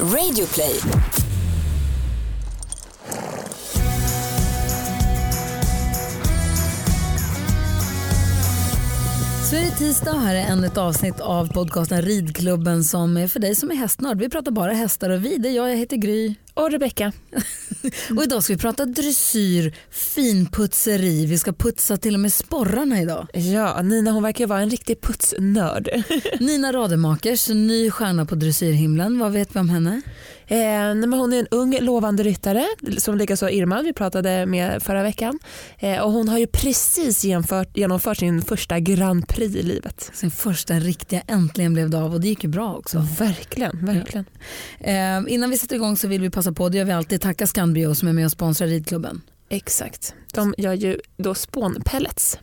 Radioplay. Så är det tisdag och här är ännu ett avsnitt av podcasten Ridklubben som är för dig som är hästnörd. Vi pratar bara hästar och vi, det är jag, jag heter Gry. Och Rebecka. och idag ska vi prata dressyr, finputseri, vi ska putsa till och med sporrarna idag. Ja, Nina hon verkar vara en riktig putsnörd. Nina Rademakers, ny stjärna på dressyrhimlen, vad vet vi om henne? Eh, men hon är en ung lovande ryttare som likaså Irma vi pratade med förra veckan. Eh, och hon har ju precis genomfört, genomfört sin första Grand Prix i livet. Sin första riktiga, äntligen blev det av och det gick ju bra också. Verkligen, verkligen. Ja. Eh, innan vi sätter igång så vill vi passa på, det gör vi alltid, tacka Scanbio som är med och sponsrar ridklubben. Exakt, de gör ju då spånpellets.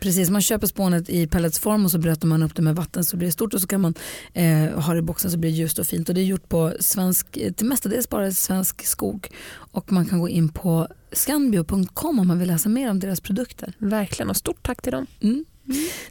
Precis, man köper spånet i pelletsform och så blöter man upp det med vatten så blir det stort och så kan man eh, ha det i boxen så blir det ljust och fint. Och det är gjort på svensk, till mestadels bara svensk skog. Och man kan gå in på scanbio.com om man vill läsa mer om deras produkter. Verkligen och stort tack till dem. Mm.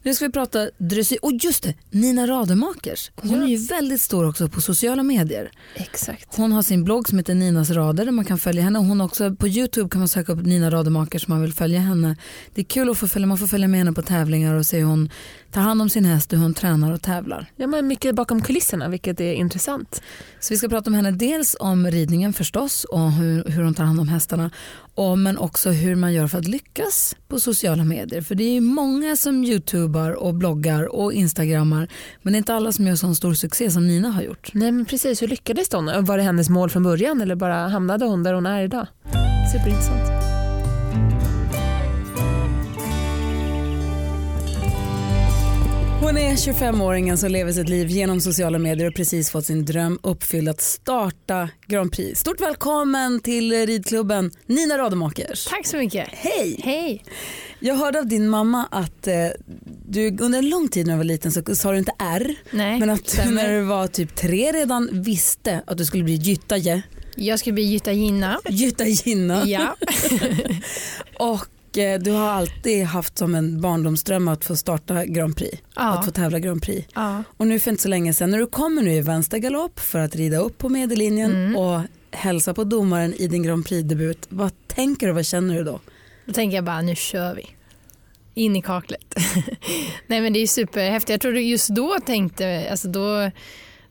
Nu ska vi prata dressyr. Och just det, Nina Rademakers. Hon är ju väldigt stor också på sociala medier. Exakt. Hon har sin blogg som heter Ninas rader där man kan följa henne. Hon också, på Youtube kan man söka upp Nina Rademakers om man vill följa henne. Det är kul att få följa, man får följa med henne på tävlingar och se hur hon tar hand om sin häst och hur hon tränar och tävlar. Ja, men mycket bakom kulisserna vilket är intressant. Så vi ska prata med henne dels om ridningen förstås och hur, hur hon tar hand om hästarna och, men också hur man gör för att lyckas på sociala medier. För det är många som youtubar och bloggar och instagrammar men det är inte alla som gör sån stor succé som Nina har gjort. Nej men precis, hur lyckades hon? Var det hennes mål från början eller bara hamnade hon där hon är idag? Superintressant. Hon är 25-åringen som lever sitt liv genom sociala medier och precis fått sin dröm uppfylld att starta Grand Prix. Stort välkommen till ridklubben Nina Rademakers. Tack så mycket. Hej. Hej. Jag hörde av din mamma att eh, du under en lång tid när du var liten så sa du inte R. Nej, men att du när du var typ tre redan visste att du skulle bli Gyttaje. Jag skulle bli Gytta Ginna. Gytta Ginna. Ja. och du har alltid haft som en barndomsdröm att få starta Grand Prix, ja. att få tävla Grand Prix. Ja. Och nu för inte så länge sedan, när du kommer nu i vänstergalopp för att rida upp på medellinjen mm. och hälsa på domaren i din Grand Prix-debut, vad tänker du, vad känner du då? Då tänker jag bara, nu kör vi. In i kaklet. Nej men det är superhäftigt. Jag tror just då tänkte, alltså då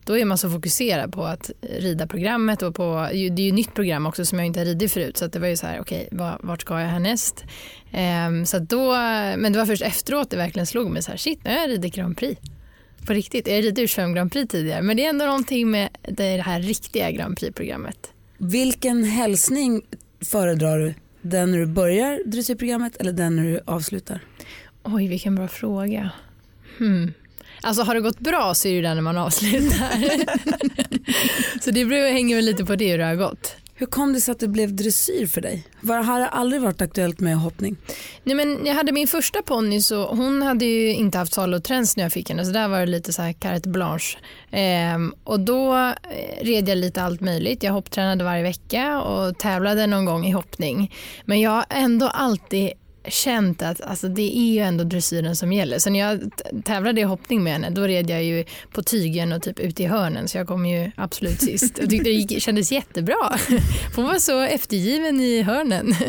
då är man så fokuserad på att rida programmet och på, det är ju ett nytt program också som jag inte har ridit förut så det var ju så här okej okay, vart ska jag härnäst? Um, så då, men det var först efteråt det verkligen slog mig så här shit nu har jag ridit Grand Prix. På riktigt, jag har ridit U25 Grand Prix tidigare men det är ändå någonting med det här riktiga Grand Prix-programmet. Vilken hälsning föredrar du? Den när du börjar dressyrprogrammet eller den när du avslutar? Oj vilken bra fråga. Hmm. Alltså har det gått bra så är det där när man avslutar. så det hänger väl lite på det hur det har gått. Hur kom det sig att det blev dressyr för dig? Var, har det aldrig varit aktuellt med hoppning? Nej, men jag hade min första ponny så hon hade ju inte haft saloträns när jag fick henne så där var det lite så här carte blanche. Ehm, och då eh, red jag lite allt möjligt. Jag hopptränade varje vecka och tävlade någon gång i hoppning. Men jag har ändå alltid känt att alltså, det är ju ändå dressyren som gäller. Så när jag tävlade i hoppning med henne då red jag ju på tygen och typ ute i hörnen så jag kom ju absolut sist. Jag tyckte det gick, kändes jättebra. Hon var så eftergiven i hörnen.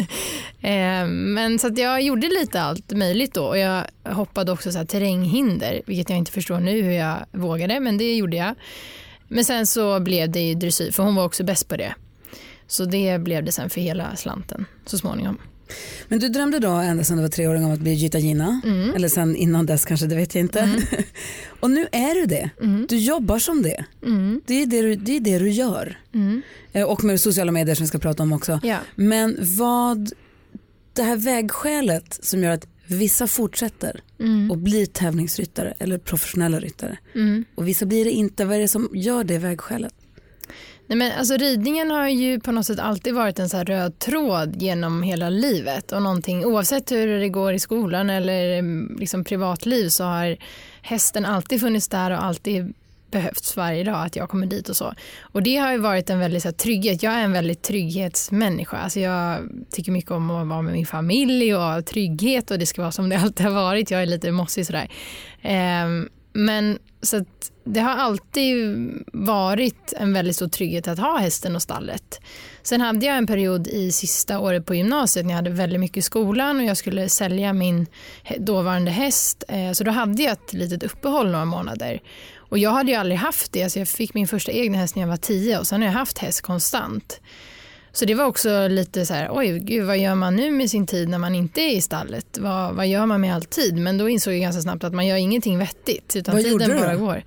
Eh, men så att jag gjorde lite allt möjligt då och jag hoppade också så här terränghinder vilket jag inte förstår nu hur jag vågade men det gjorde jag. Men sen så blev det ju dressyr för hon var också bäst på det. Så det blev det sen för hela slanten så småningom. Men du drömde då ända sedan du var treåring om att bli Gita Gina. Mm. Eller sen innan dess kanske, det vet jag inte. Mm. och nu är du det. Mm. Du jobbar som det. Mm. Det, är det, du, det är det du gör. Mm. Eh, och med sociala medier som vi ska prata om också. Ja. Men vad, det här vägskälet som gör att vissa fortsätter mm. och blir tävlingsryttare eller professionella ryttare. Och vissa blir det inte. Vad är det som gör det vägskälet? Nej, men alltså, ridningen har ju på något sätt alltid varit en så röd tråd genom hela livet. Och någonting, oavsett hur det går i skolan eller mm, liksom privatliv så har hästen alltid funnits där och alltid behövts varje dag att jag kommer dit och så. Och det har ju varit en väldigt så här, trygghet. Jag är en väldigt trygghetsmänniska. Alltså jag tycker mycket om att vara med min familj och trygghet och det ska vara som det alltid har varit. Jag är lite mossig sådär. Eh, men så att det har alltid varit en väldigt stor trygghet att ha hästen och stallet. Sen hade jag en period i sista året på gymnasiet när jag hade väldigt mycket i skolan och jag skulle sälja min dåvarande häst. Eh, så då hade jag ett litet uppehåll några månader. Och jag hade ju aldrig haft det. Alltså jag fick min första egna häst när jag var tio och sen har jag haft häst konstant. Så det var också lite så här, oj, gud, vad gör man nu med sin tid när man inte är i stallet? Vad, vad gör man med all tid? Men då insåg jag ganska snabbt att man gör ingenting vettigt utan vad tiden bara går.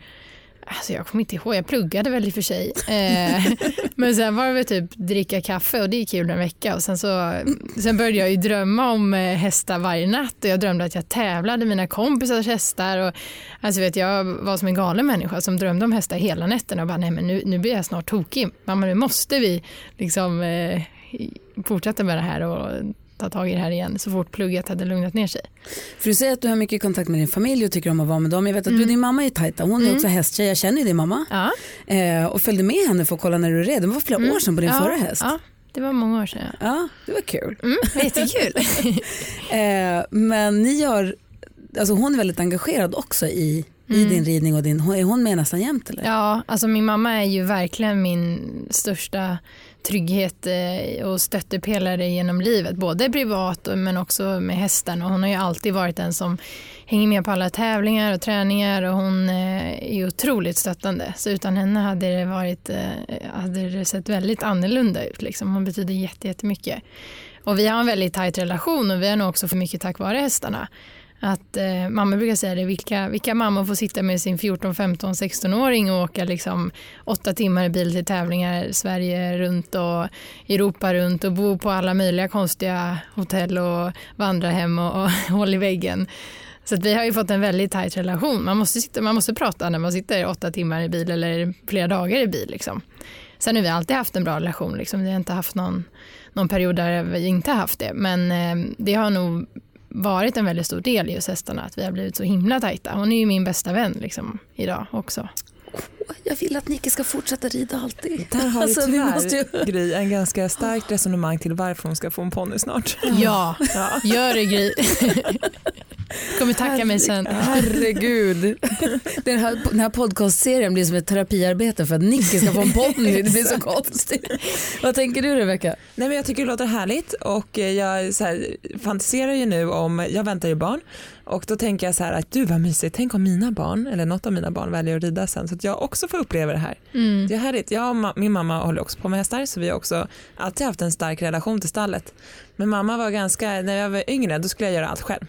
Alltså jag kommer inte ihåg, jag pluggade väl i och för sig. Eh, men sen var det typ dricka kaffe och det gick kul en vecka. Och sen, så, sen började jag ju drömma om eh, hästar varje natt och jag drömde att jag tävlade mina kompisars hästar. Och, alltså vet, jag var som en galen människa som drömde om hästar hela nätterna och bara nej men nu, nu blir jag snart tokig. Mamma nu måste vi liksom eh, fortsätta med det här och ta tag i det här igen så fort plugget hade lugnat ner sig. För du säger att du har mycket kontakt med din familj och tycker om att vara med dem. Jag vet att mm. du din mamma är tajta. Hon är mm. också hästtjej. Jag känner ju din mamma. Ja. Eh, och följde med henne för att kolla när du red. Det var flera mm. år sedan på din ja. förra häst. Ja. Det var många år sedan. Ja, ja det var kul. Mm, jättekul. eh, men ni gör, alltså hon är väldigt engagerad också i i mm. din ridning och din, är hon med nästan jämt eller? Ja, alltså min mamma är ju verkligen min största trygghet eh, och stöttepelare genom livet, både privat men också med hästen. Och hon har ju alltid varit den som hänger med på alla tävlingar och träningar och hon eh, är otroligt stöttande. Så utan henne hade det, varit, eh, hade det sett väldigt annorlunda ut. Liksom. Hon betyder jättemycket. Och vi har en väldigt tajt relation och vi har nog också för mycket tack vare hästarna. Att eh, mamma brukar säga det, vilka, vilka mammor får sitta med sin 14, 15, 16-åring och åka liksom åtta timmar i bil till tävlingar Sverige runt och Europa runt och bo på alla möjliga konstiga hotell och vandrarhem och, och håll i väggen. Så att vi har ju fått en väldigt tajt relation. Man måste, sitta, man måste prata när man sitter åtta timmar i bil eller flera dagar i bil. Liksom. Sen har vi alltid haft en bra relation. Liksom. Vi har inte haft någon, någon period där vi inte haft det. Men eh, det har nog varit en väldigt stor del i just hästarna, att vi har blivit så himla tajta. Hon är ju min bästa vän liksom, idag också. Jag vill att Nicke ska fortsätta rida alltid. Där har alltså, vi tyvärr, måste ju... Gry, en ganska starkt resonemang till varför hon ska få en ponny snart. Ja, ja. gör det Gry. kommer tacka Herre, mig sen. Herregud. Den här, den här podcastserien blir som ett terapiarbete för att Nicky ska få en ponny. Det blir så konstigt. Vad tänker du Rebecka? Nej men jag tycker det låter härligt och jag så här, fantiserar ju nu om, jag väntar ju barn och då tänker jag så här att du vad mysigt, tänk om mina barn eller något av mina barn väljer att rida sen så att jag också får uppleva det här. Mm. Det är härligt. Jag min mamma håller också på med hästar så vi har också alltid haft en stark relation till stallet. Men mamma var ganska, när jag var yngre då skulle jag göra allt själv.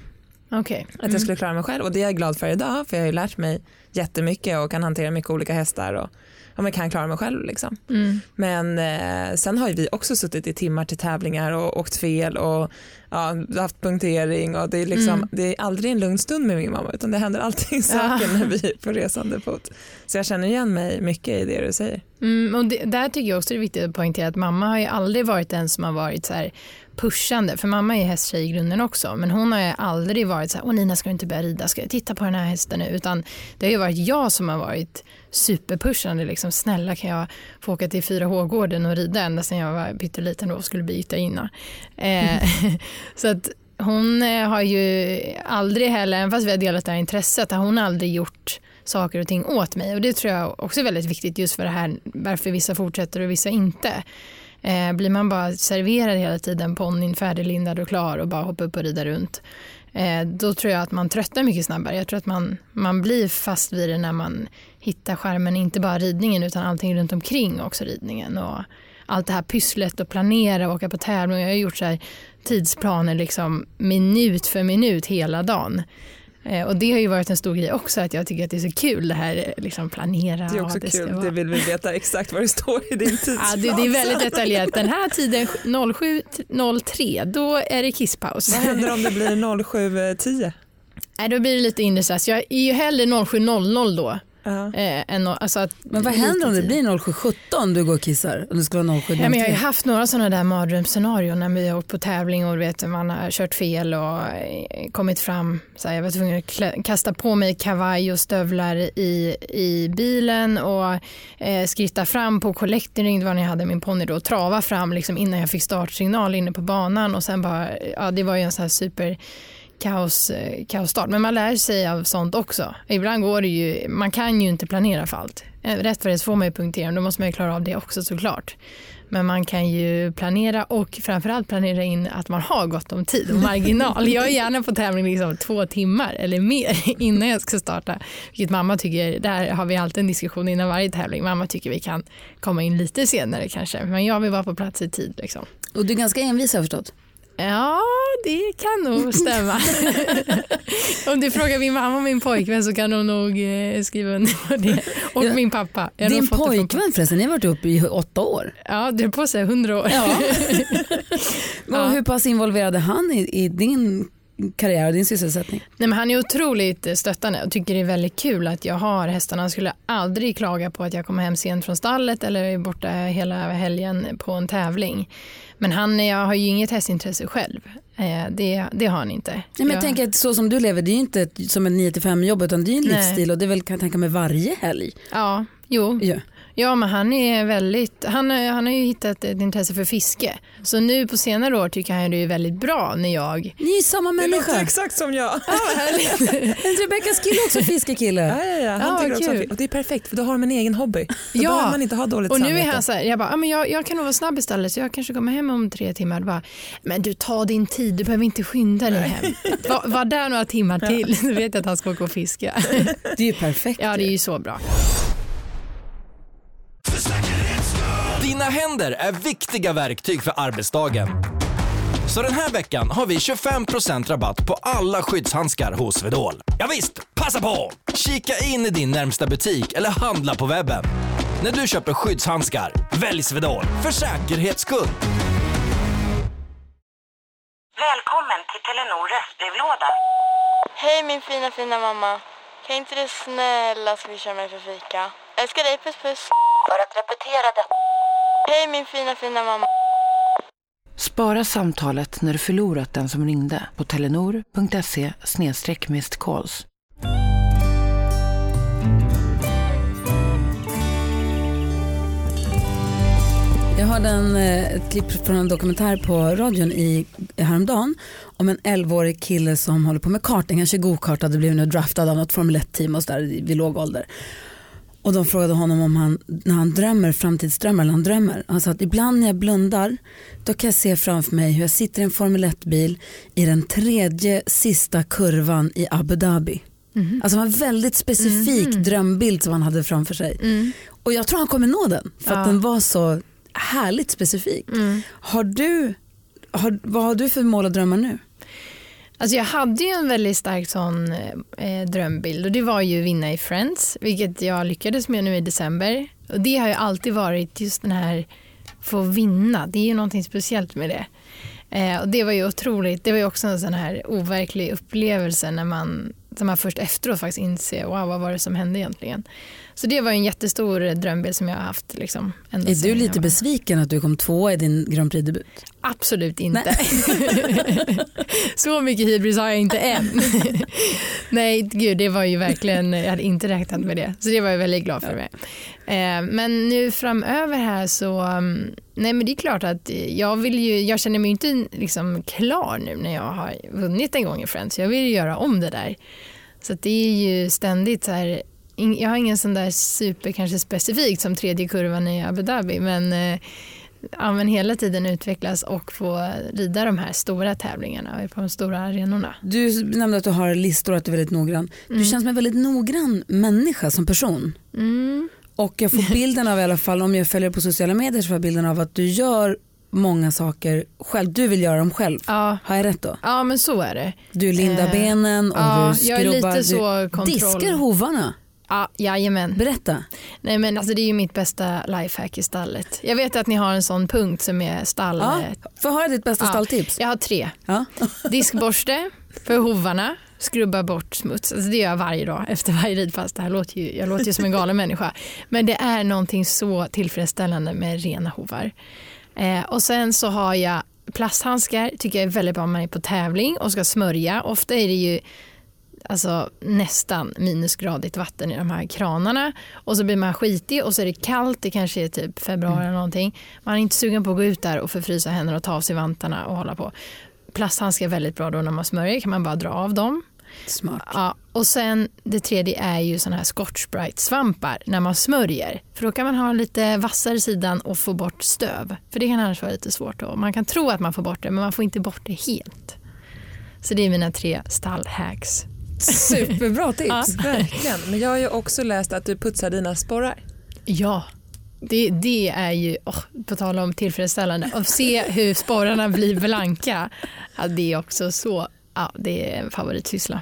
Okay. Mm. Att jag skulle klara mig själv och det är jag glad för idag för jag har ju lärt mig jättemycket och kan hantera mycket olika hästar och ja, men kan klara mig själv. Liksom. Mm. Men eh, sen har vi också suttit i timmar till tävlingar och åkt fel och ja, haft punktering och det är, liksom, mm. det är aldrig en lugn stund med min mamma utan det händer alltid saker ja. när vi är på resande fot. Så jag känner igen mig mycket i det du säger. Mm, och det, där tycker jag också det är viktigt att poängtera att mamma har ju aldrig varit den som har varit så här pushande, för mamma är hästtjej i grunden också, men hon har ju aldrig varit så här, åh Nina ska du inte börja rida, ska jag titta på den här hästen nu, utan det har ju varit jag som har varit superpushande, liksom, snälla kan jag få åka till 4H-gården och rida ända sedan jag var pytteliten och skulle bli ryttarinna. Eh, så att hon eh, har ju aldrig heller, även fast vi har delat det här intresset, har hon aldrig gjort saker och ting åt mig och det tror jag också är väldigt viktigt just för det här varför vissa fortsätter och vissa inte. Eh, blir man bara serverad hela tiden ponnyn färdiglindad och klar och bara hoppar upp och rida runt Eh, då tror jag att man tröttnar mycket snabbare. Jag tror att man, man blir fast vid det när man hittar skärmen, inte bara ridningen utan allting runt omkring också ridningen. Och allt det här pysslet och planera och åka på tävling. Jag har gjort så tidsplaner liksom minut för minut hela dagen. Eh, och det har ju varit en stor grej också att jag tycker att det är så kul det här eh, liksom planera. Det är också det kul, det vill vi veta exakt vad det står i din tidsplan. ja, det, det, är väldigt detaljerat. Den här tiden 07.03 då är det kisspaus. Vad händer om det blir 07.10? Nej, då blir det lite inre stress. Jag är ju hellre 07.00 då Uh eh, alltså att, men vad händer om det blir 07.17 du går och kissar? Om det skulle vara 07 ja, men jag har ju haft några sådana där mardrömsscenarion när vi har åkt på tävling och vet, man har kört fel och eh, kommit fram. Så här, jag var tvungen att kasta på mig kavaj och stövlar i, i bilen och eh, skritta fram på collecting det var när jag hade min ponny då och trava fram liksom innan jag fick startsignal inne på banan och sen bara, ja det var ju en sån här super kaos, eh, kaosstart. Men man lär sig av sånt också. Ibland går det ju, man kan ju inte planera för allt. Eh, rätt för det så får man ju punktering, då måste man ju klara av det också såklart. Men man kan ju planera och framförallt planera in att man har gott om tid och marginal. Jag är gärna på tävling liksom två timmar eller mer innan jag ska starta. Vilket mamma tycker, där har vi alltid en diskussion innan varje tävling. Mamma tycker vi kan komma in lite senare kanske. Men jag vill vara på plats i tid. Liksom. Och du är ganska envis har jag förstått. Ja, det kan nog stämma. Om du frågar min mamma och min pojkvän så kan hon nog eh, skriva under på det. Och ja. min pappa. Din pojkvän förresten, ni har varit uppe i åtta år. Ja, det är på sig hundra år. Ja. ja. Hur pass involverad är han i, i din karriär och din sysselsättning? Nej, men han är otroligt stöttande och tycker det är väldigt kul att jag har hästarna. Han skulle aldrig klaga på att jag kommer hem sent från stallet eller är borta hela helgen på en tävling. Men han jag har ju inget hästintresse själv. Eh, det, det har han inte. Nej, men jag, jag tänker att så som du lever, det är ju inte som ett 9-5 jobb utan det är en Nej. livsstil och det är väl kan jag tänka mig varje helg. Ja, jo. Ja. Ja, men han är väldigt, han, han har ju hittat ett intresse för fiske. Så nu på senare år tycker han det är väldigt bra när jag... Ni är samma människa. Det låter exakt som jag. Ja, Rebeckas kille är också fiskekille. Ja, ja, ja. Han ja, också, och det är perfekt för då har de en egen hobby. Då ja. behöver man inte ha dåligt Och nu är han så här, jag bara, ja, men jag, jag kan nog vara snabb istället så jag kanske kommer hem om tre timmar. Bara, men du tar din tid, du behöver inte skynda dig hem. Var, var där några timmar till, så vet jag att han ska åka och fiska. Det är ju perfekt. Ja, det är ju så bra. Händer är viktiga verktyg för arbetsdagen. Så den här veckan har vi 25% rabatt på alla skyddshandskar hos Swedol. Ja, visst, passa på! Kika in i din närmsta butik eller handla på webben. När du köper skyddshandskar, välj Swedol för säkerhets skull. Välkommen till Telenor röstbrevlåda. Hej min fina fina mamma. Kan inte du snälla swisha mig för fika? Älskar dig, puss puss. För att repetera detta. Hej min fina fina mamma. Spara samtalet när du förlorat den som ringde på telenor.se calls. Jag hörde en, eh, ett klipp från en dokumentär på radion i, häromdagen om en 11-årig kille som håller på med karting. Han kör gokart och hade blivit draftad av något Formel 1-team och så där vid låg ålder. Och de frågade honom om han, när han drömmer framtidsdrömmar, eller han drömmer. Han sa att ibland när jag blundar då kan jag se framför mig hur jag sitter i en Formel 1-bil i den tredje sista kurvan i Abu Dhabi. Mm. Alltså det var en väldigt specifik mm. drömbild som han hade framför sig. Mm. Och jag tror han kommer nå den för ja. att den var så härligt specifik. Mm. Har du, har, vad har du för mål och drömmar nu? Alltså jag hade ju en väldigt stark sån eh, eh drömbild och det var ju vinna i Friends, vilket jag lyckades med nu i december. Och det har ju alltid varit just den här få vinna, det är ju någonting speciellt med det. Eh, och det var ju otroligt, det var ju också en sån här overklig upplevelse när man, när man först efteråt faktiskt inser, wow vad var det som hände egentligen. Så det var en jättestor drömbild som jag har haft. Liksom, är du lite besviken att du kom tvåa i din Grand Prix-debut? Absolut inte. så mycket hybris har jag inte än. Nej, gud, det var ju verkligen, jag hade inte räknat med det. Så det var jag väldigt glad för. Mig. Eh, men nu framöver här så, mm, nej men det är klart att jag vill ju, jag känner mig inte liksom klar nu när jag har vunnit en gång i Friends. Jag vill ju göra om det där. Så det är ju ständigt så här, jag har ingen sån där super kanske specifikt som tredje kurvan i Abu Dhabi men eh, ja, men hela tiden utvecklas och få rida de här stora tävlingarna på de stora arenorna. Du nämnde att du har listor och att du är väldigt noggrann. Du mm. känns som en väldigt noggrann människa som person. Mm. Och jag får bilden av i alla fall, om jag följer på sociala medier så får jag bilden av att du gör många saker själv. Du vill göra dem själv. Ja. Har jag rätt då? Ja men så är det. Du lindar eh, benen och ja, du skrubbar. Jag är lite så kontroll... diskar hovarna. Ja, jajamän. Berätta. Nej, men alltså, det är ju mitt bästa lifehack i stallet. Jag vet att ni har en sån punkt som är stall... Ja, jag höra ditt bästa ja, stalltips? Jag har tre. Ja. Diskborste för hovarna, skrubba bort smuts. Alltså, det gör jag varje dag efter varje ridpass. Det här låter ju, jag låter ju som en galen människa. Men det är någonting så tillfredsställande med rena hovar. Eh, och sen så har jag plasthandskar, tycker jag är väldigt bra om man är på tävling och ska smörja. Ofta är det ju alltså, nästan minusgradigt vatten i de här kranarna och så blir man skitig och så är det kallt, det kanske är typ februari mm. eller någonting. Man är inte sugen på att gå ut där och förfrysa händerna och ta av sig vantarna och hålla på. plasthandskar är väldigt bra då när man smörjer, kan man bara dra av dem. Smart. Ja, och sen det tredje är ju såna här Scotch Brite-svampar när man smörjer. För då kan man ha lite vassare sidan och få bort stöv. För det kan annars vara lite svårt. Då. Man kan tro att man får bort det men man får inte bort det helt. Så det är mina tre stallhacks. Superbra tips. Ja. Verkligen. Men jag har ju också läst att du putsar dina sporrar. Ja, det, det är ju, åh, på tal om tillfredsställande, att se hur sporrarna blir blanka. Ja, det är också så, ja, det är en favoritsyssla.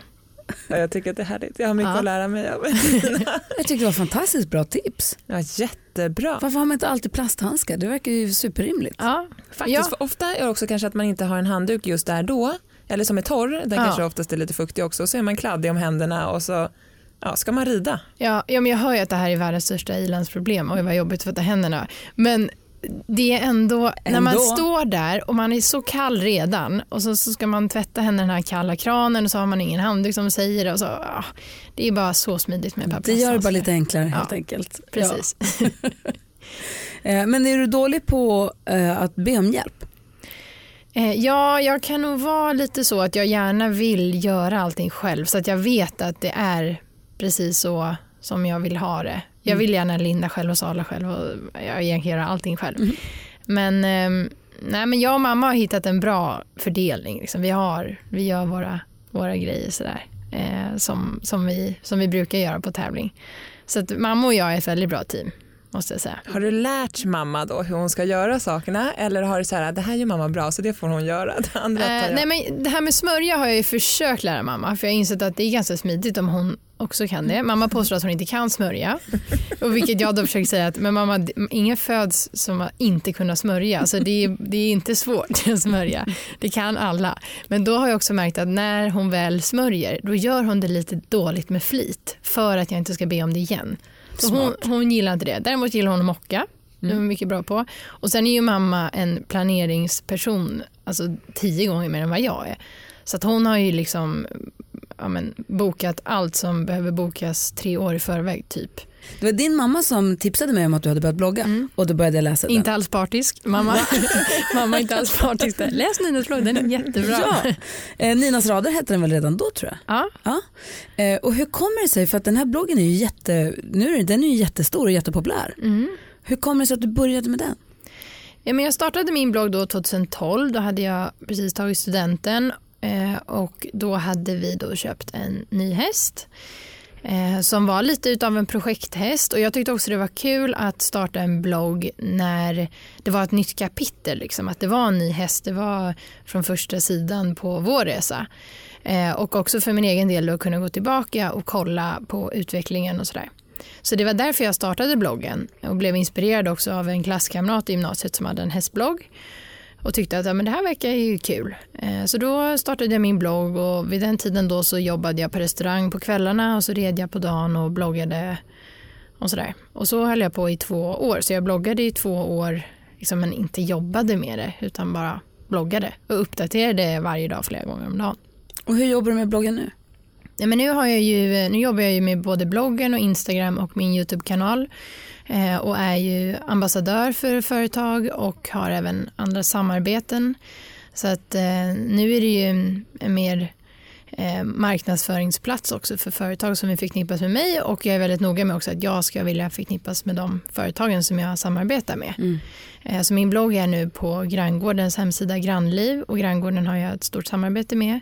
Ja, jag tycker att det är härligt. Jag har mycket Ja. att lära mig av. Jag tycker det var fantastiskt bra tips. Ja, jättebra. Varför har man inte alltid plasthandskar? Det verkar ju superrimligt. Ja, Faktiskt, ja. för ofta är det också kanske att man inte har en handduk just där då. Eller som är torr, den Ja. kanske oftast är lite fuktig också. Så är man kladdig om händerna och så ja, ska man rida. Ja, ja, men jag hör ju att det här är världens största ilandsproblem och vad jobbigt att tvätta händerna. Men det är ändå, när man Ändå. står där och man är så kall redan och så, så ska man tvätta händerna i den här kalla kranen och så har man ingen handduk som säger det. Och så, ah, det är bara så smidigt med par Det gör det bara lite enklare Ja, helt enkelt. Precis. Ja. Eh, Men är du dålig på eh, att be om hjälp? Eh, Ja, jag kan nog vara lite så att jag gärna vill göra allting själv så att jag vet att det är precis så som jag vill ha det. Jag vill gärna linda själv och sala själv och jag egentligen göra allting själv. Men, ehm, nej, men jag och mamma har hittat en bra fördelning. Liksom. Vi, har, vi gör våra, våra grejer sådär eh, som, som, vi, som vi brukar göra på tävling. Så att mamma och jag är ett väldigt bra team måste jag säga. Har du lärt mamma då hur hon ska göra sakerna eller har du så här det här gör mamma bra så det får hon göra. Det andra Eh, nej, men det här med smörja har jag ju försökt lära mamma för jag har insett att det är ganska smidigt om hon också kan det. Mamma påstår att hon inte kan smörja. Och vilket jag då försöker säga att men mamma, ingen föds som inte kunna smörja. Alltså det, är, det är inte svårt att smörja. Det kan alla. Men då har jag också märkt att när hon väl smörjer då gör hon det lite dåligt med flit för att jag inte ska be om det igen. Hon, hon gillar inte det. Däremot gillar hon att mocka. Det är mycket bra på. Och sen är ju mamma en planeringsperson, alltså tio gånger mer än vad jag är. Så att hon har ju liksom ja, men, bokat allt som behöver bokas tre år i förväg typ. Det var din mamma som tipsade mig om att du hade börjat blogga och då började jag läsa den. Inte alls partisk. Mamma, mamma är inte alls partisk. där. Läs Ninas blogg, den är jättebra. Ja. Eh, Ninas rader hette den väl redan då tror jag? Ja. Ja. Eh, och hur kommer det sig, för att den här bloggen är ju, jätte, nu är, den är ju jättestor och jättepopulär. Hur kommer det sig att du började med den? Ja, men jag startade min blogg då 2012. Då hade jag precis tagit studenten Eh, och då hade vi då köpt en ny häst eh, som var lite utav en projekthäst och jag tyckte också det var kul att starta en blogg när det var ett nytt kapitel, liksom, att det var en ny häst, det var från första sidan på vår resa. Eh, och också för min egen del att kunna gå tillbaka och kolla på utvecklingen och sådär. Så det var därför jag startade bloggen och blev inspirerad också av en klasskamrat i gymnasiet som hade en hästblogg och tyckte att ja, men det här verkar ju kul. Eh, så då startade jag min blogg och vid den tiden då så jobbade jag på restaurang på kvällarna och så red jag på dagen och bloggade och sådär. Och så höll jag på i två år. Så jag bloggade i två år liksom, men inte jobbade med det utan bara bloggade och uppdaterade varje dag flera gånger om dagen. Och hur jobbar du med bloggen nu? Ja, men nu, har jag ju, nu jobbar jag ju med både bloggen och Instagram och min YouTube-kanal eh, och är ju ambassadör för företag och har även andra samarbeten. Så att eh, nu är det ju en, mer eh, marknadsföringsplats också för företag som vill förknippas med mig och jag är väldigt noga med också att jag ska vilja förknippas med de företagen som jag samarbetar med. Eh, så min blogg är nu på Granngårdens hemsida Grannliv och Granngården har jag ett stort samarbete med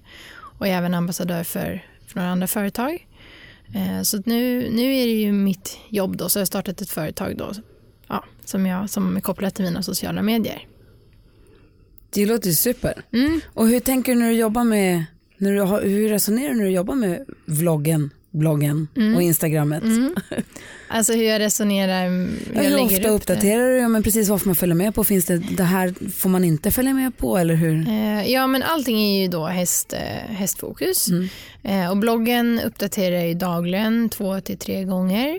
och jag är även ambassadör för, några andra företag. Eh, så nu, nu är det ju mitt jobb då, så jag har startat ett företag då, ja, som, jag, som är kopplat till mina sociala medier. Det låter ju super. Mm. Och hur tänker du när du jobbar med, när du hur resonerar du när du jobbar med vloggen, bloggen och instagrammet? Alltså hur jag resonerar, hur Ja, jag hur ofta upp uppdaterar du? Ja, men precis vad får man följa med på? Finns det, det här får man inte följa med på eller hur? Eh, Ja, men allting är ju då häst, eh, hästfokus. Eh, Och bloggen uppdaterar jag ju dagligen, två till tre gånger.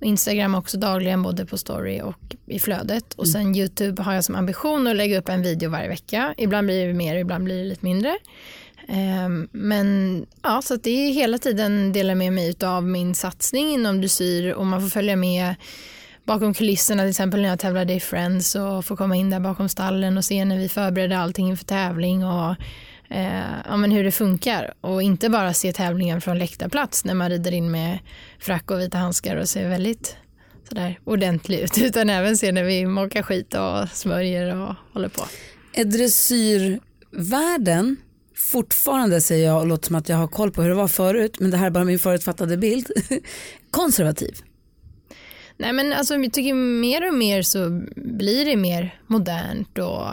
Och Instagram också dagligen, både på story och i flödet. Och sen YouTube har jag som ambition att lägga upp en video varje vecka. Ibland blir det mer, ibland blir det lite mindre. Ehm, men ja, så att det är hela tiden delar med mig av min satsning inom dressyr och man får följa med bakom kulisserna till exempel när jag tävlade i Friends och få komma in där bakom stallen och se när vi förbereder allting inför tävling och eh, ja, men hur det funkar och inte bara se tävlingen från läktarplats när man rider in med frack och vita handskar och ser väldigt sådär ordentlig ut utan även se när vi mockar skit och smörjer och håller på. Är dressyrvärlden fortfarande, säger jag och låter som att jag har koll på hur det var förut, men det här är bara min förutfattade bild, konservativ? Nej men alltså jag tycker mer och mer så blir det mer modernt och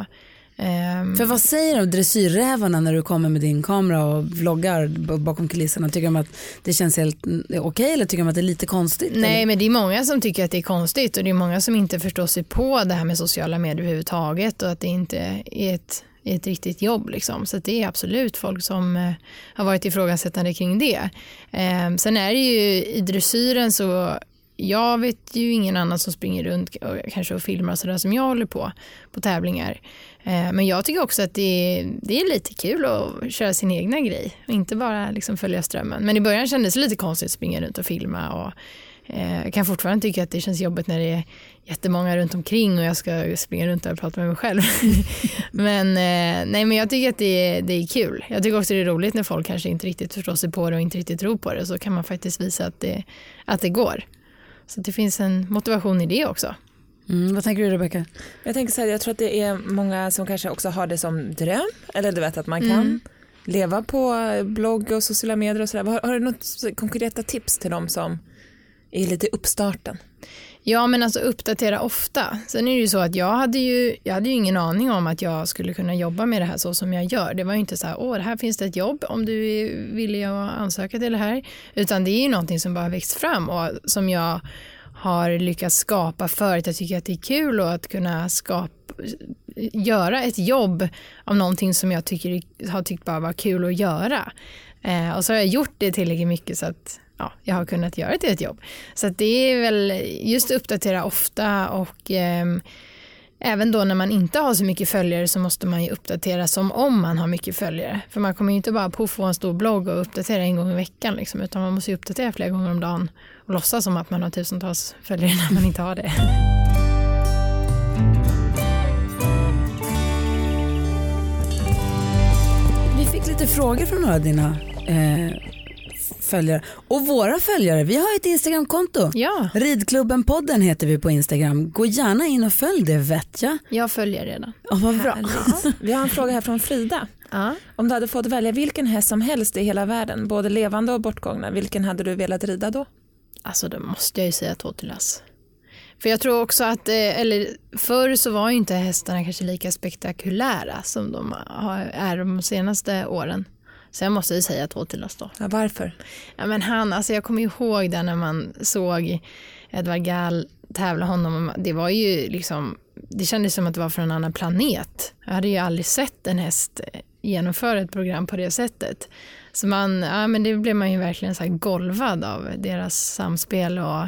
ehm, För vad säger de dressyrrävarna när du kommer med din kamera och vloggar bakom kulisserna? Tycker de att det känns helt mm, okej eller tycker de att det är lite konstigt? Nej eller? men det är många som tycker att det är konstigt och det är många som inte förstår sig på det här med sociala medier överhuvudtaget och att det inte är ett, i ett riktigt jobb. Liksom. Så det är absolut folk som eh, har varit ifrågasättande kring det. Ehm, sen är det ju i dressyren så jag vet ju ingen annan som springer runt och kanske och filmar sådär som jag håller på på tävlingar. Ehm, men jag tycker också att det är, det är lite kul att köra sin egna grej och inte bara liksom följa strömmen. Men i början kändes det lite konstigt att springa runt och filma och jag kan fortfarande tycka att det känns jobbigt när det är jättemånga runt omkring och jag ska springa runt och prata med mig själv. men, eh, nej, men jag tycker att det är, det är kul. Jag tycker också det är roligt när folk kanske inte riktigt förstår sig på det och inte riktigt tror på det så kan man faktiskt visa att det, att det går. Så det finns en motivation i det också. Mm, vad tänker du Rebecka? Jag tänker så här, jag tror att det är många som kanske också har det som dröm. Eller du vet att man kan leva på blogg och sociala medier och sådär. Har, har du något konkreta tips till dem som är lite uppstarten? Ja men alltså uppdatera ofta. Sen är det ju så att jag hade ju, jag hade ju ingen aning om att jag skulle kunna jobba med det här så som jag gör. Det var ju inte så här, åh här finns det ett jobb om du är villig att ansöka till det här. Utan det är ju någonting som bara växt fram och som jag har lyckats skapa för att jag tycker att det är kul och att kunna skapa göra ett jobb av någonting som jag tycker, har tyckt bara var kul att göra. Eh, och så har jag gjort det tillräckligt mycket så att ja, jag har kunnat göra till ett jobb. Så att det är väl just uppdatera ofta och eh, även då när man inte har så mycket följare så måste man ju uppdatera som om man har mycket följare. För man kommer ju inte bara på få en stor blogg och uppdatera en gång i veckan liksom, utan man måste ju uppdatera flera gånger om dagen och låtsas som att man har tusentals följare när man inte har det. Vi fick lite frågor från några av dina eh, följare. Och våra följare, vi har ett Instagramkonto. Ja, Ridklubben-podden heter vi på Instagram. Gå gärna in och följ det vet jag. jag följer redan. Oh, vad bra. Vi har en fråga här från Frida. Ja. Om du hade fått välja vilken häst som helst i hela världen, både levande och bortgångna, vilken hade du velat rida då? Alltså då måste jag ju säga Totilas. För jag tror också att, eh, eller förr så var ju inte hästarna kanske lika spektakulära som de är de senaste åren. Så jag måste ju säga Totilas då. Ja, varför? Ja, men han, alltså jag kommer ihåg där när man såg Edvard Gall tävla honom. Det var ju liksom, det kändes som att det var från en annan planet. Jag hade ju aldrig sett en häst genomföra ett program på det sättet. Så man, ja men det blev man ju verkligen så här golvad av deras samspel och,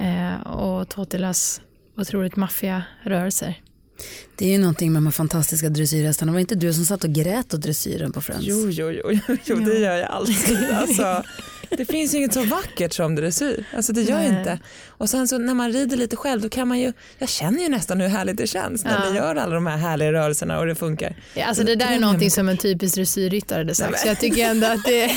eh, och Totilas otroligt maffiga rörelser. Det är ju någonting med de här fantastiska dressyrhästarna. Var det inte du som satt och grät åt dressyren på Friends? Jo, jo, jo, jo det gör jag alltid. Alltså, det finns ju inget så vackert som dressyr. Alltså, det gör Nej. inte. Och sen så när man rider lite själv då kan man ju, jag känner ju nästan hur härligt det känns när Ja. ni gör alla de här härliga rörelserna och det funkar. Ja, alltså det där är någonting som en typisk dressyrryttare hade sagt. Så jag tycker ändå att det,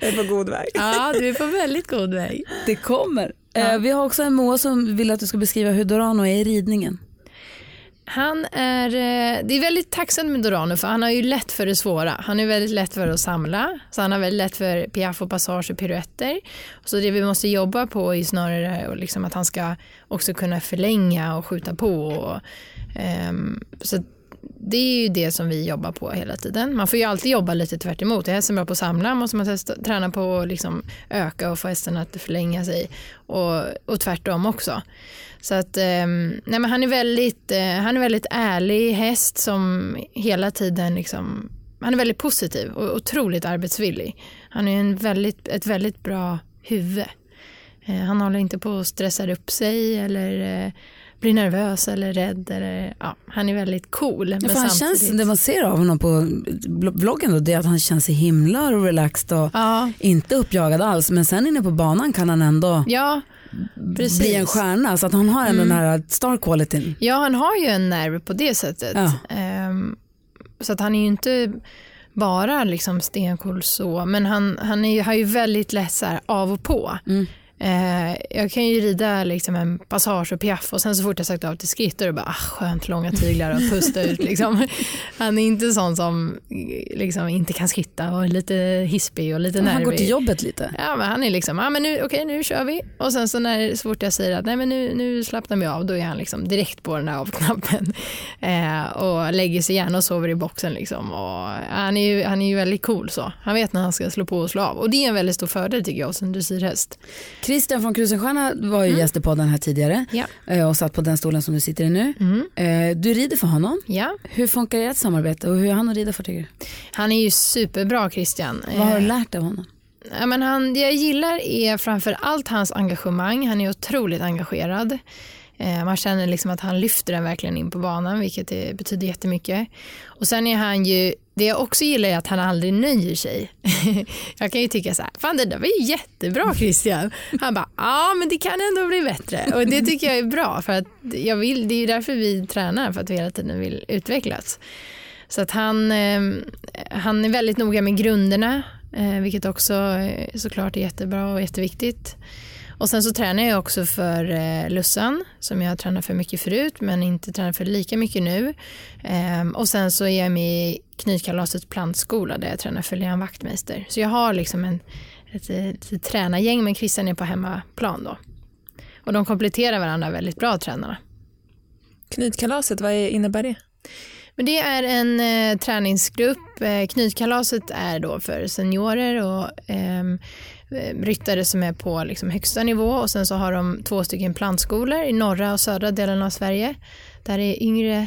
Jag är på god väg. ja du är på väldigt god väg. Det kommer. Eh, vi har också en Moa som vill att du ska beskriva hur Dorano är i ridningen. Han är, eh, det är väldigt tacksamt med Dorano för han har ju lätt för det svåra. Han är väldigt lätt för att samla, så han har väldigt lätt för piaff och passage och piruetter. Så det vi måste jobba på är snarare liksom att han ska också kunna förlänga och skjuta på. Och, um, så det är ju det som vi jobbar på hela tiden. Man får ju alltid jobba lite tvärt emot. Är hästen bra på att samla måste man testa, träna på att liksom öka och få hästen att förlänga sig. Och, och tvärtom också. Så att, eh, nej men han, är väldigt, eh, han är väldigt ärlig häst som hela tiden liksom, han är väldigt positiv och otroligt arbetsvillig. Han är en väldigt, ett väldigt bra huvud. Eh, han håller inte på att stressa upp sig eller eh, blir nervös eller rädd. Eller, ja, han är väldigt cool. Ja, men han samtidigt... känns, det man ser av honom på vloggen då, det är att han känns så himla relaxed och Ja, inte uppjagad alls. Men sen inne på banan kan han ändå ja, precis. bli en stjärna. Så att han har ändå den här star qualityn. Ja, han har ju en nerv på det sättet. Ehm, så att han är ju inte bara liksom stencool så, men han, han är, har ju väldigt lätt så här av och på. Eh, jag kan ju rida liksom en passage och piaff och sen så fort jag sagt av till skritt är det bara ah, skönt långa tyglar och pusta ut. Liksom. Han är inte sån som eh, liksom, inte kan skritta och är lite hispig och lite nervig. Han går till jobbet lite. Ja, men han är liksom, ah, men nu, okej nu kör vi. Och sen så när så fort jag säger att nej men nu, nu slappnar vi av, då är han liksom direkt på den där avknappen. Eh, och lägger sig gärna och sover i boxen liksom. Och han, är ju, han är ju väldigt cool så. Han vet när han ska slå på och slå av. Och det är en väldigt stor fördel tycker jag hos en dressyrhäst. Christian från Krusenstjerna var ju gäst i podden här tidigare Ja. eh, och satt på den stolen som du sitter i nu. Eh, Du rider för honom. Ja, Hur funkar ert samarbete och hur är han att rida för tycker du? han är ju superbra Christian. Vad har du Eh, lärt dig av honom? Ja, men han, det jag gillar är framför allt hans engagemang. Han är otroligt engagerad. Man känner liksom att han lyfter den verkligen in på banan, vilket betyder jättemycket. Och sen är han ju, det jag också gillar är att han aldrig nöjer sig. jag kan ju tycka så här, fan det där var ju jättebra Christian. Han bara, ja men det kan ändå bli bättre. Och det tycker jag är bra, för att jag vill, det är ju därför vi tränar, för att vi hela tiden vill utvecklas. Så att han, eh, han är väldigt noga med grunderna, eh, vilket också eh, såklart är jättebra och jätteviktigt. Och sen så tränar jag också för eh, Lussan som jag har tränat för mycket förut men inte tränar för lika mycket nu. Ehm, och sen så är jag med i Knytkalasets plantskola där jag tränar för Leon Wachtmeister. Så jag har liksom en, ett, ett, ett tränargäng men Christian är på hemmaplan då. Och de kompletterar varandra väldigt bra tränarna. Knytkalaset, vad är- innebär det? Men det är en eh, träningsgrupp. Eh, knytkalaset är då för seniorer och eh, Eh, ryttare som är på liksom, högsta nivå och sen så har de två stycken plantskolor i norra och södra delen av Sverige. Där är yngre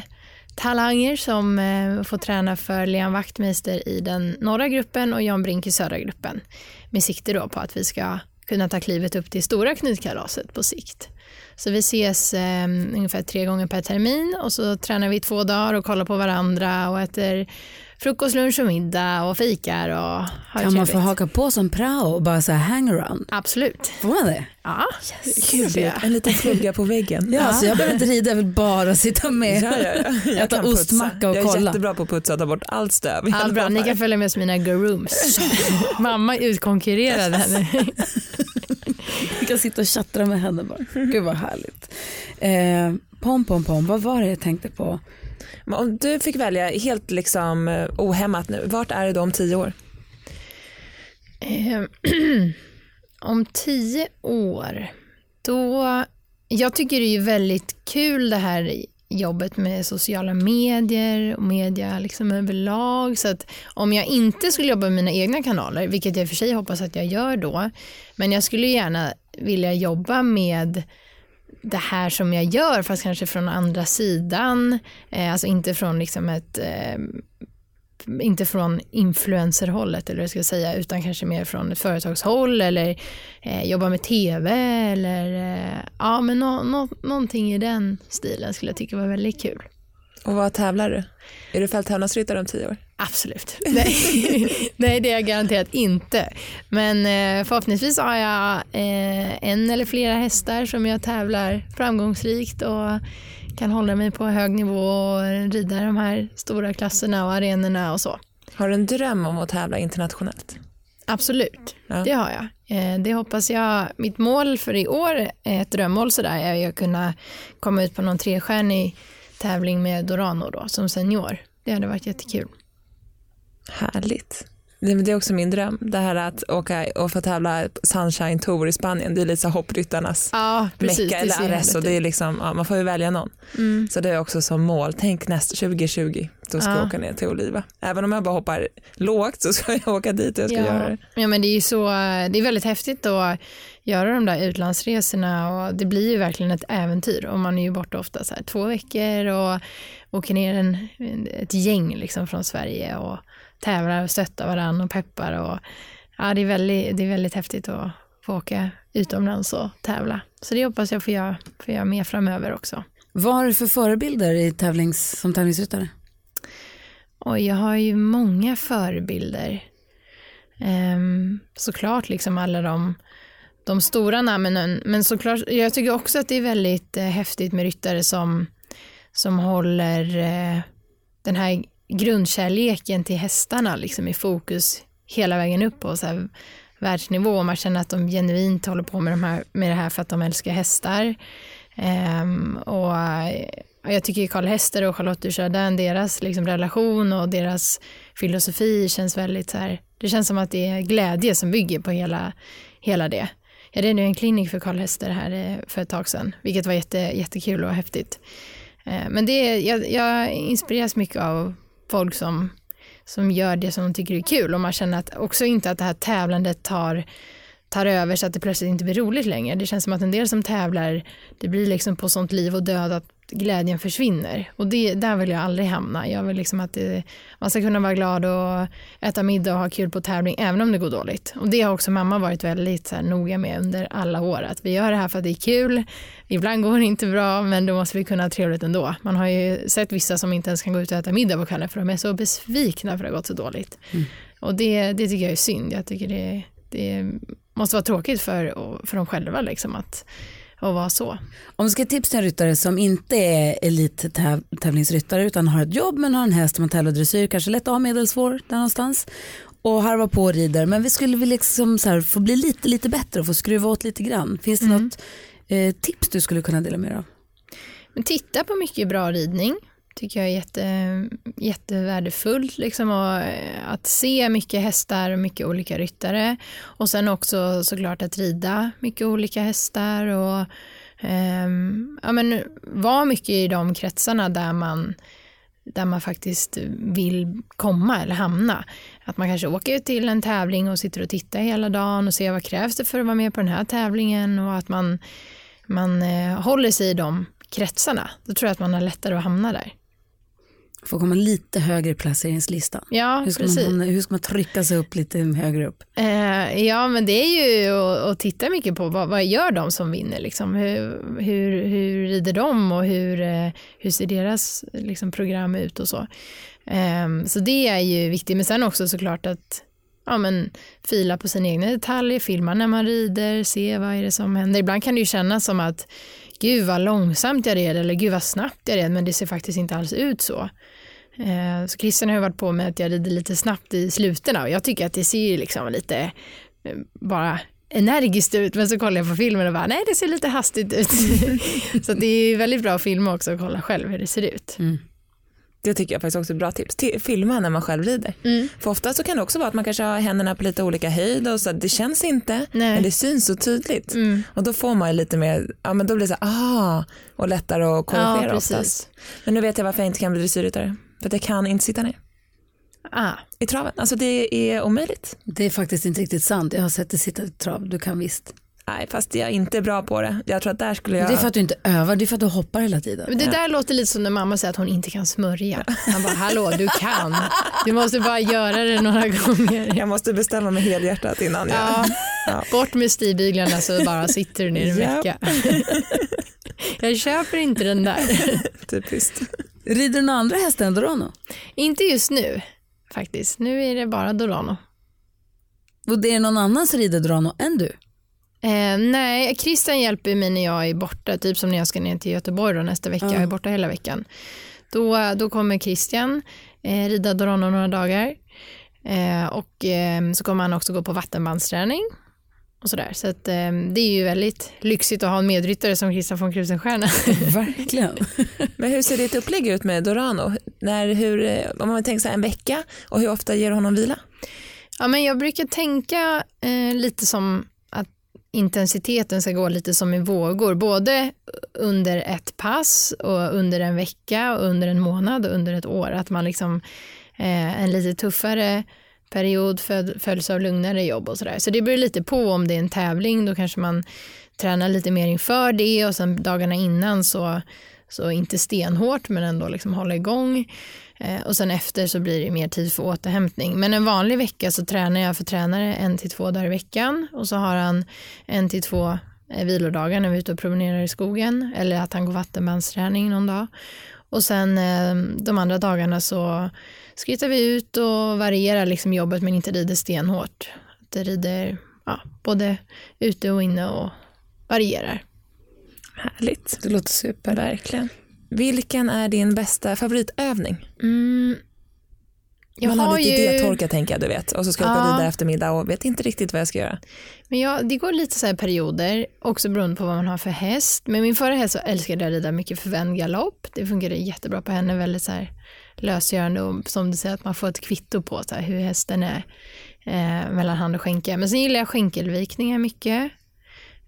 talanger som eh, får träna för Leon Wachtmeister i den norra gruppen och Jan Brink i södra gruppen. Med sikte då på att vi ska kunna ta klivet upp till stora knytkalaset på sikt. Så vi ses eh, ungefär tre gånger per termin och så tränar vi två dagar och kollar på varandra och äter frukost, lunch och middag och fikar och har Kan man få haka på som prao och bara så här hangaround? Absolut. Får man det? Ja, Gud, det är en liten flugga på väggen. Ja, så jag behöver inte rida, jag vill bara sitta med. Ja, ja, ja. Jag Äta kan putsa. ostmacka och Jag är kolla. jättebra på att putsa och ta bort allt stöv. ja alla bra. Ni kan följa med oss mina gurooms. Mamma utkonkurrerade henne. Vi kan sitta och tjattra med henne bara. Gud vad härligt. Eh, pom pom pom, vad var det jag tänkte på? Men om du fick välja helt liksom eh, ohämmat nu, vart är det då om tio år? Ehm, om tio år, då... Jag tycker det är väldigt kul det här jobbet med sociala medier och media liksom överlag. Så att om jag inte skulle jobba med mina egna kanaler, vilket jag i och för sig hoppas att jag gör då, men jag skulle gärna vilja jobba med det här som jag gör fast kanske från andra sidan. Eh, alltså inte från liksom ett eh, inte från influencerhållet eller vad jag ska säga utan kanske mer från ett företagshåll eller eh, jobba med tv eller eh, ja men no, no, någonting i den stilen skulle jag tycka var väldigt kul. Och vad tävlar du? Är du fälttävlansryttare om tio år? Absolut. Nej, Nej, det är jag garanterat inte. Men eh, förhoppningsvis har jag eh, en eller flera hästar som jag tävlar framgångsrikt och kan hålla mig på hög nivå och rida de här stora klasserna och arenorna och så. Har du en dröm om att tävla internationellt? Absolut, Ja. det har jag. Eh, Det hoppas jag. Mitt mål för i år, är ett drömmål sådär, är att kunna komma ut på någon trestjärnig tävling med Dorano då, som senior. Det hade varit jättekul. Härligt. Det är också min dröm. Det här att åka och få tävla Sunshine Tour i Spanien. Det är lite så hoppryttarnas Ja, precis. mecka eller Det är ut. liksom, ja, man får ju välja någon. Mm. Så det är också som mål. Tänk nästa 2020, då ska Ja. jag åka ner till Oliva. Även om jag bara hoppar lågt så ska jag åka dit och jag ska göra det. Ja, men det är så, det är väldigt häftigt att göra de där utlandsresorna och det blir ju verkligen ett äventyr och man är ju borta ofta så här två veckor och åker ner en, ett gäng liksom från Sverige och tävlar och stöttar varandra och peppar och ja, det är väldigt, det är väldigt häftigt att få åka utomlands och tävla. Så det hoppas jag får göra, får göra mer framöver också. Vad har du för förebilder i tävlings, som tävlingsryttare? Och jag har ju många förebilder. Ehm, såklart liksom alla de, de stora namnen. Men såklart, jag tycker också att det är väldigt eh, häftigt med ryttare som, som håller eh, den här grundkärleken till hästarna liksom i fokus hela vägen upp på så här världsnivå och man känner att de genuint håller på med, de här, med det här för att de älskar hästar. Ehm, och eh, jag tycker Karl Hester och Charlotte Dujardin, deras liksom relation och deras filosofi känns väldigt så här, det känns som att det är glädje som bygger på hela, hela det. Jag red nu en klinik för karlhästar här eh, för ett tag sedan, vilket var jätte, jättekul och häftigt. Eh, men det, jag, jag inspireras mycket av folk som, som gör det som de tycker är kul och man känner att också inte att det här tävlandet tar tar över så att det plötsligt inte blir roligt längre. Det känns som att en del som tävlar, det blir liksom på sånt liv och död att glädjen försvinner. Och det, där vill jag aldrig hamna. Jag vill liksom att det, man ska kunna vara glad och äta middag och ha kul på tävling även om det går dåligt. Och det har också mamma varit väldigt så här, noga med under alla år. Att vi gör det här för att det är kul. Ibland går det inte bra men då måste vi kunna ha trevligt ändå. Man har ju sett vissa som inte ens kan gå ut och äta middag på kvällen för de är så besvikna för att det har gått så dåligt. Mm. Och det, det tycker jag är synd. Jag tycker det, det måste vara tråkigt för, för dem själva liksom att, att vara så. Om du ska tipsa en ryttare som inte är elittävlingsryttare utan har ett jobb men har en häst som man tävlar dressyr, kanske lätt A medelsvår där någonstans och harvar på och rider men vi skulle vilja liksom få bli lite, lite bättre och få skruva åt lite grann. Finns det mm. något eh, tips du skulle kunna dela med dig av? Men titta på mycket bra ridning tycker jag är jätte, jättevärdefullt. Liksom, och eh, att se mycket hästar och mycket olika ryttare. Och sen också såklart att rida mycket olika hästar. Och eh, ja, men, vara mycket i de kretsarna där man där man faktiskt vill komma eller hamna. Att man kanske åker till en tävling och sitter och tittar hela dagen och ser vad krävs det för att vara med på den här tävlingen och att man, man eh, håller sig i de kretsarna. Då tror jag att man har lättare att hamna där. Får komma lite högre i placeringslistan. Ja, hur ska, precis. Man, hur ska man trycka sig upp lite högre upp? Eh, ja, men det är ju att, titta mycket på vad, vad gör de som vinner? Liksom? Hur, hur, hur rider de och hur, eh, hur ser deras liksom, program ut och så. Eh, så det är ju viktigt, men sen också såklart att ja, men, fila på sina egna detaljer, filma när man rider, se vad är det som händer. Ibland kan det ju kännas som att gud vad långsamt jag red eller gud vad snabbt jag red men det ser faktiskt inte alls ut så. Eh, så Christian har ju varit på med att jag rider lite snabbt i slutena och jag tycker att det ser liksom lite eh, bara energiskt ut men så kollar jag på filmen och bara nej det ser lite hastigt ut. så det är väldigt bra att filma också och kolla själv hur det ser ut. Mm. Det tycker jag faktiskt också är ett bra tips. Filma när man själv rider. Mm. För ofta så kan det också vara att man kanske har händerna på lite olika höjd och så det känns inte Nej. men det syns så tydligt. Mm. Och då får man lite mer, ja men då blir det så ah och lättare att korrigera ja, oftast. Men nu vet jag varför jag inte kan bli dressyrryttare. För att jag kan inte sitta ner. Ah. I traven. Alltså det är omöjligt. Det är faktiskt inte riktigt sant. Jag har sett dig sitta i trav. Du kan visst. Nej, fast jag är inte bra på det. Jag tror att där skulle jag... Det är för att du inte övar, det är för att du hoppar hela tiden. Men det där låter lite som när mamma säger att hon inte kan smörja. Han bara, hallå du kan. Du måste bara göra det några gånger. Jag måste bestämma mig helhjärtat innan jag... Ja. ja. Bort med stigbyglarna så bara sitter du ner en vecka. jag köper inte den där. Typiskt. Rider du några andra hästar än Dorano? Inte just nu faktiskt. Nu är det bara Dorano. Och det är någon annan som rider Dorano än du? Eh, nej, Christian hjälper mig när jag är borta, typ som när jag ska ner till Göteborg då, nästa vecka, mm. jag är borta hela veckan. Då, då kommer Christian eh, rida Dorano några dagar eh, och eh, så kommer han också gå på vattenbandsträning och sådär. Så att, eh, det är ju väldigt lyxigt att ha en medryttare som Christian von Krusenstjerna. Verkligen. Men hur ser ditt upplägg ut med Dorano? När, hur, eh, om man tänker så en vecka och hur ofta ger du honom vila? Ja, men jag brukar tänka lite som intensiteten ska gå lite som i vågor, både under ett pass och under en vecka och under en månad och under ett år. Att man liksom eh, en lite tuffare period följs av lugnare jobb och sådär. Så det beror lite på om det är en tävling, då kanske man tränar lite mer inför det och sen dagarna innan så, så inte stenhårt men ändå liksom hålla igång. Eh, och sen efter så blir det mer tid för återhämtning. Men en vanlig vecka så tränar jag för tränare en till två dagar i veckan och så har han en till två eh, vilodagar när vi är ute och promenerar i skogen eller att han går vattenbandsträning någon dag. Och sen eh, de andra dagarna så skrittar vi ut och varierar liksom jobbet men inte rider stenhårt. Det rider ja, både ute och inne och varierar. Härligt. Det låter super. Verkligen. Vilken är din bästa favoritövning? Mm, Jag Man har har lite ju- idétorka tänker jag du vet och så ska jag Ja. vidare eftermiddag och vet inte riktigt vad jag ska göra. Men jag, det går lite så här perioder, också beroende på vad man har för häst. Men min förra häst så älskade jag att rida mycket förvänd galopp. Det funkade jättebra på henne, väldigt så här lösgörande och som du säger att man får ett kvitto på så här, hur hästen är eh, mellan hand och skänke. Men sen gillar jag skänkelvikningar mycket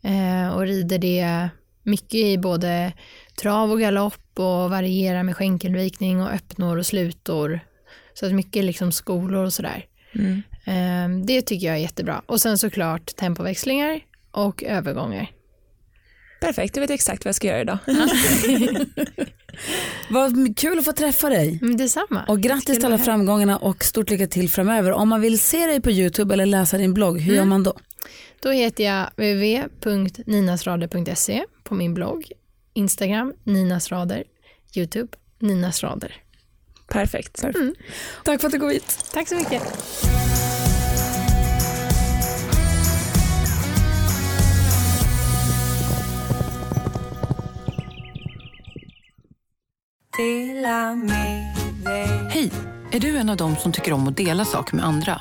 eh, och rider det mycket i både trav och galopp och varierar med skänkelvikning och öppnor och slutor. Så att mycket liksom skolor och sådär. Mm. Eh, Det tycker jag är jättebra. Och sen såklart tempoväxlingar och övergångar. Perfekt, jag vet exakt vad jag ska göra idag. Vad kul att få träffa dig. Mm, detsamma. Och grattis till alla framgångarna och stort lycka till framöver. Om man vill se dig på Youtube eller läsa din blogg, hur gör man då? Då heter jag www.ninasrader.se på min blogg, Instagram ninasrader, Youtube ninasrader. Perfekt. Tack för att du kom hit. Tack så mycket. Hej! Är du en av dem som tycker om att dela saker med andra?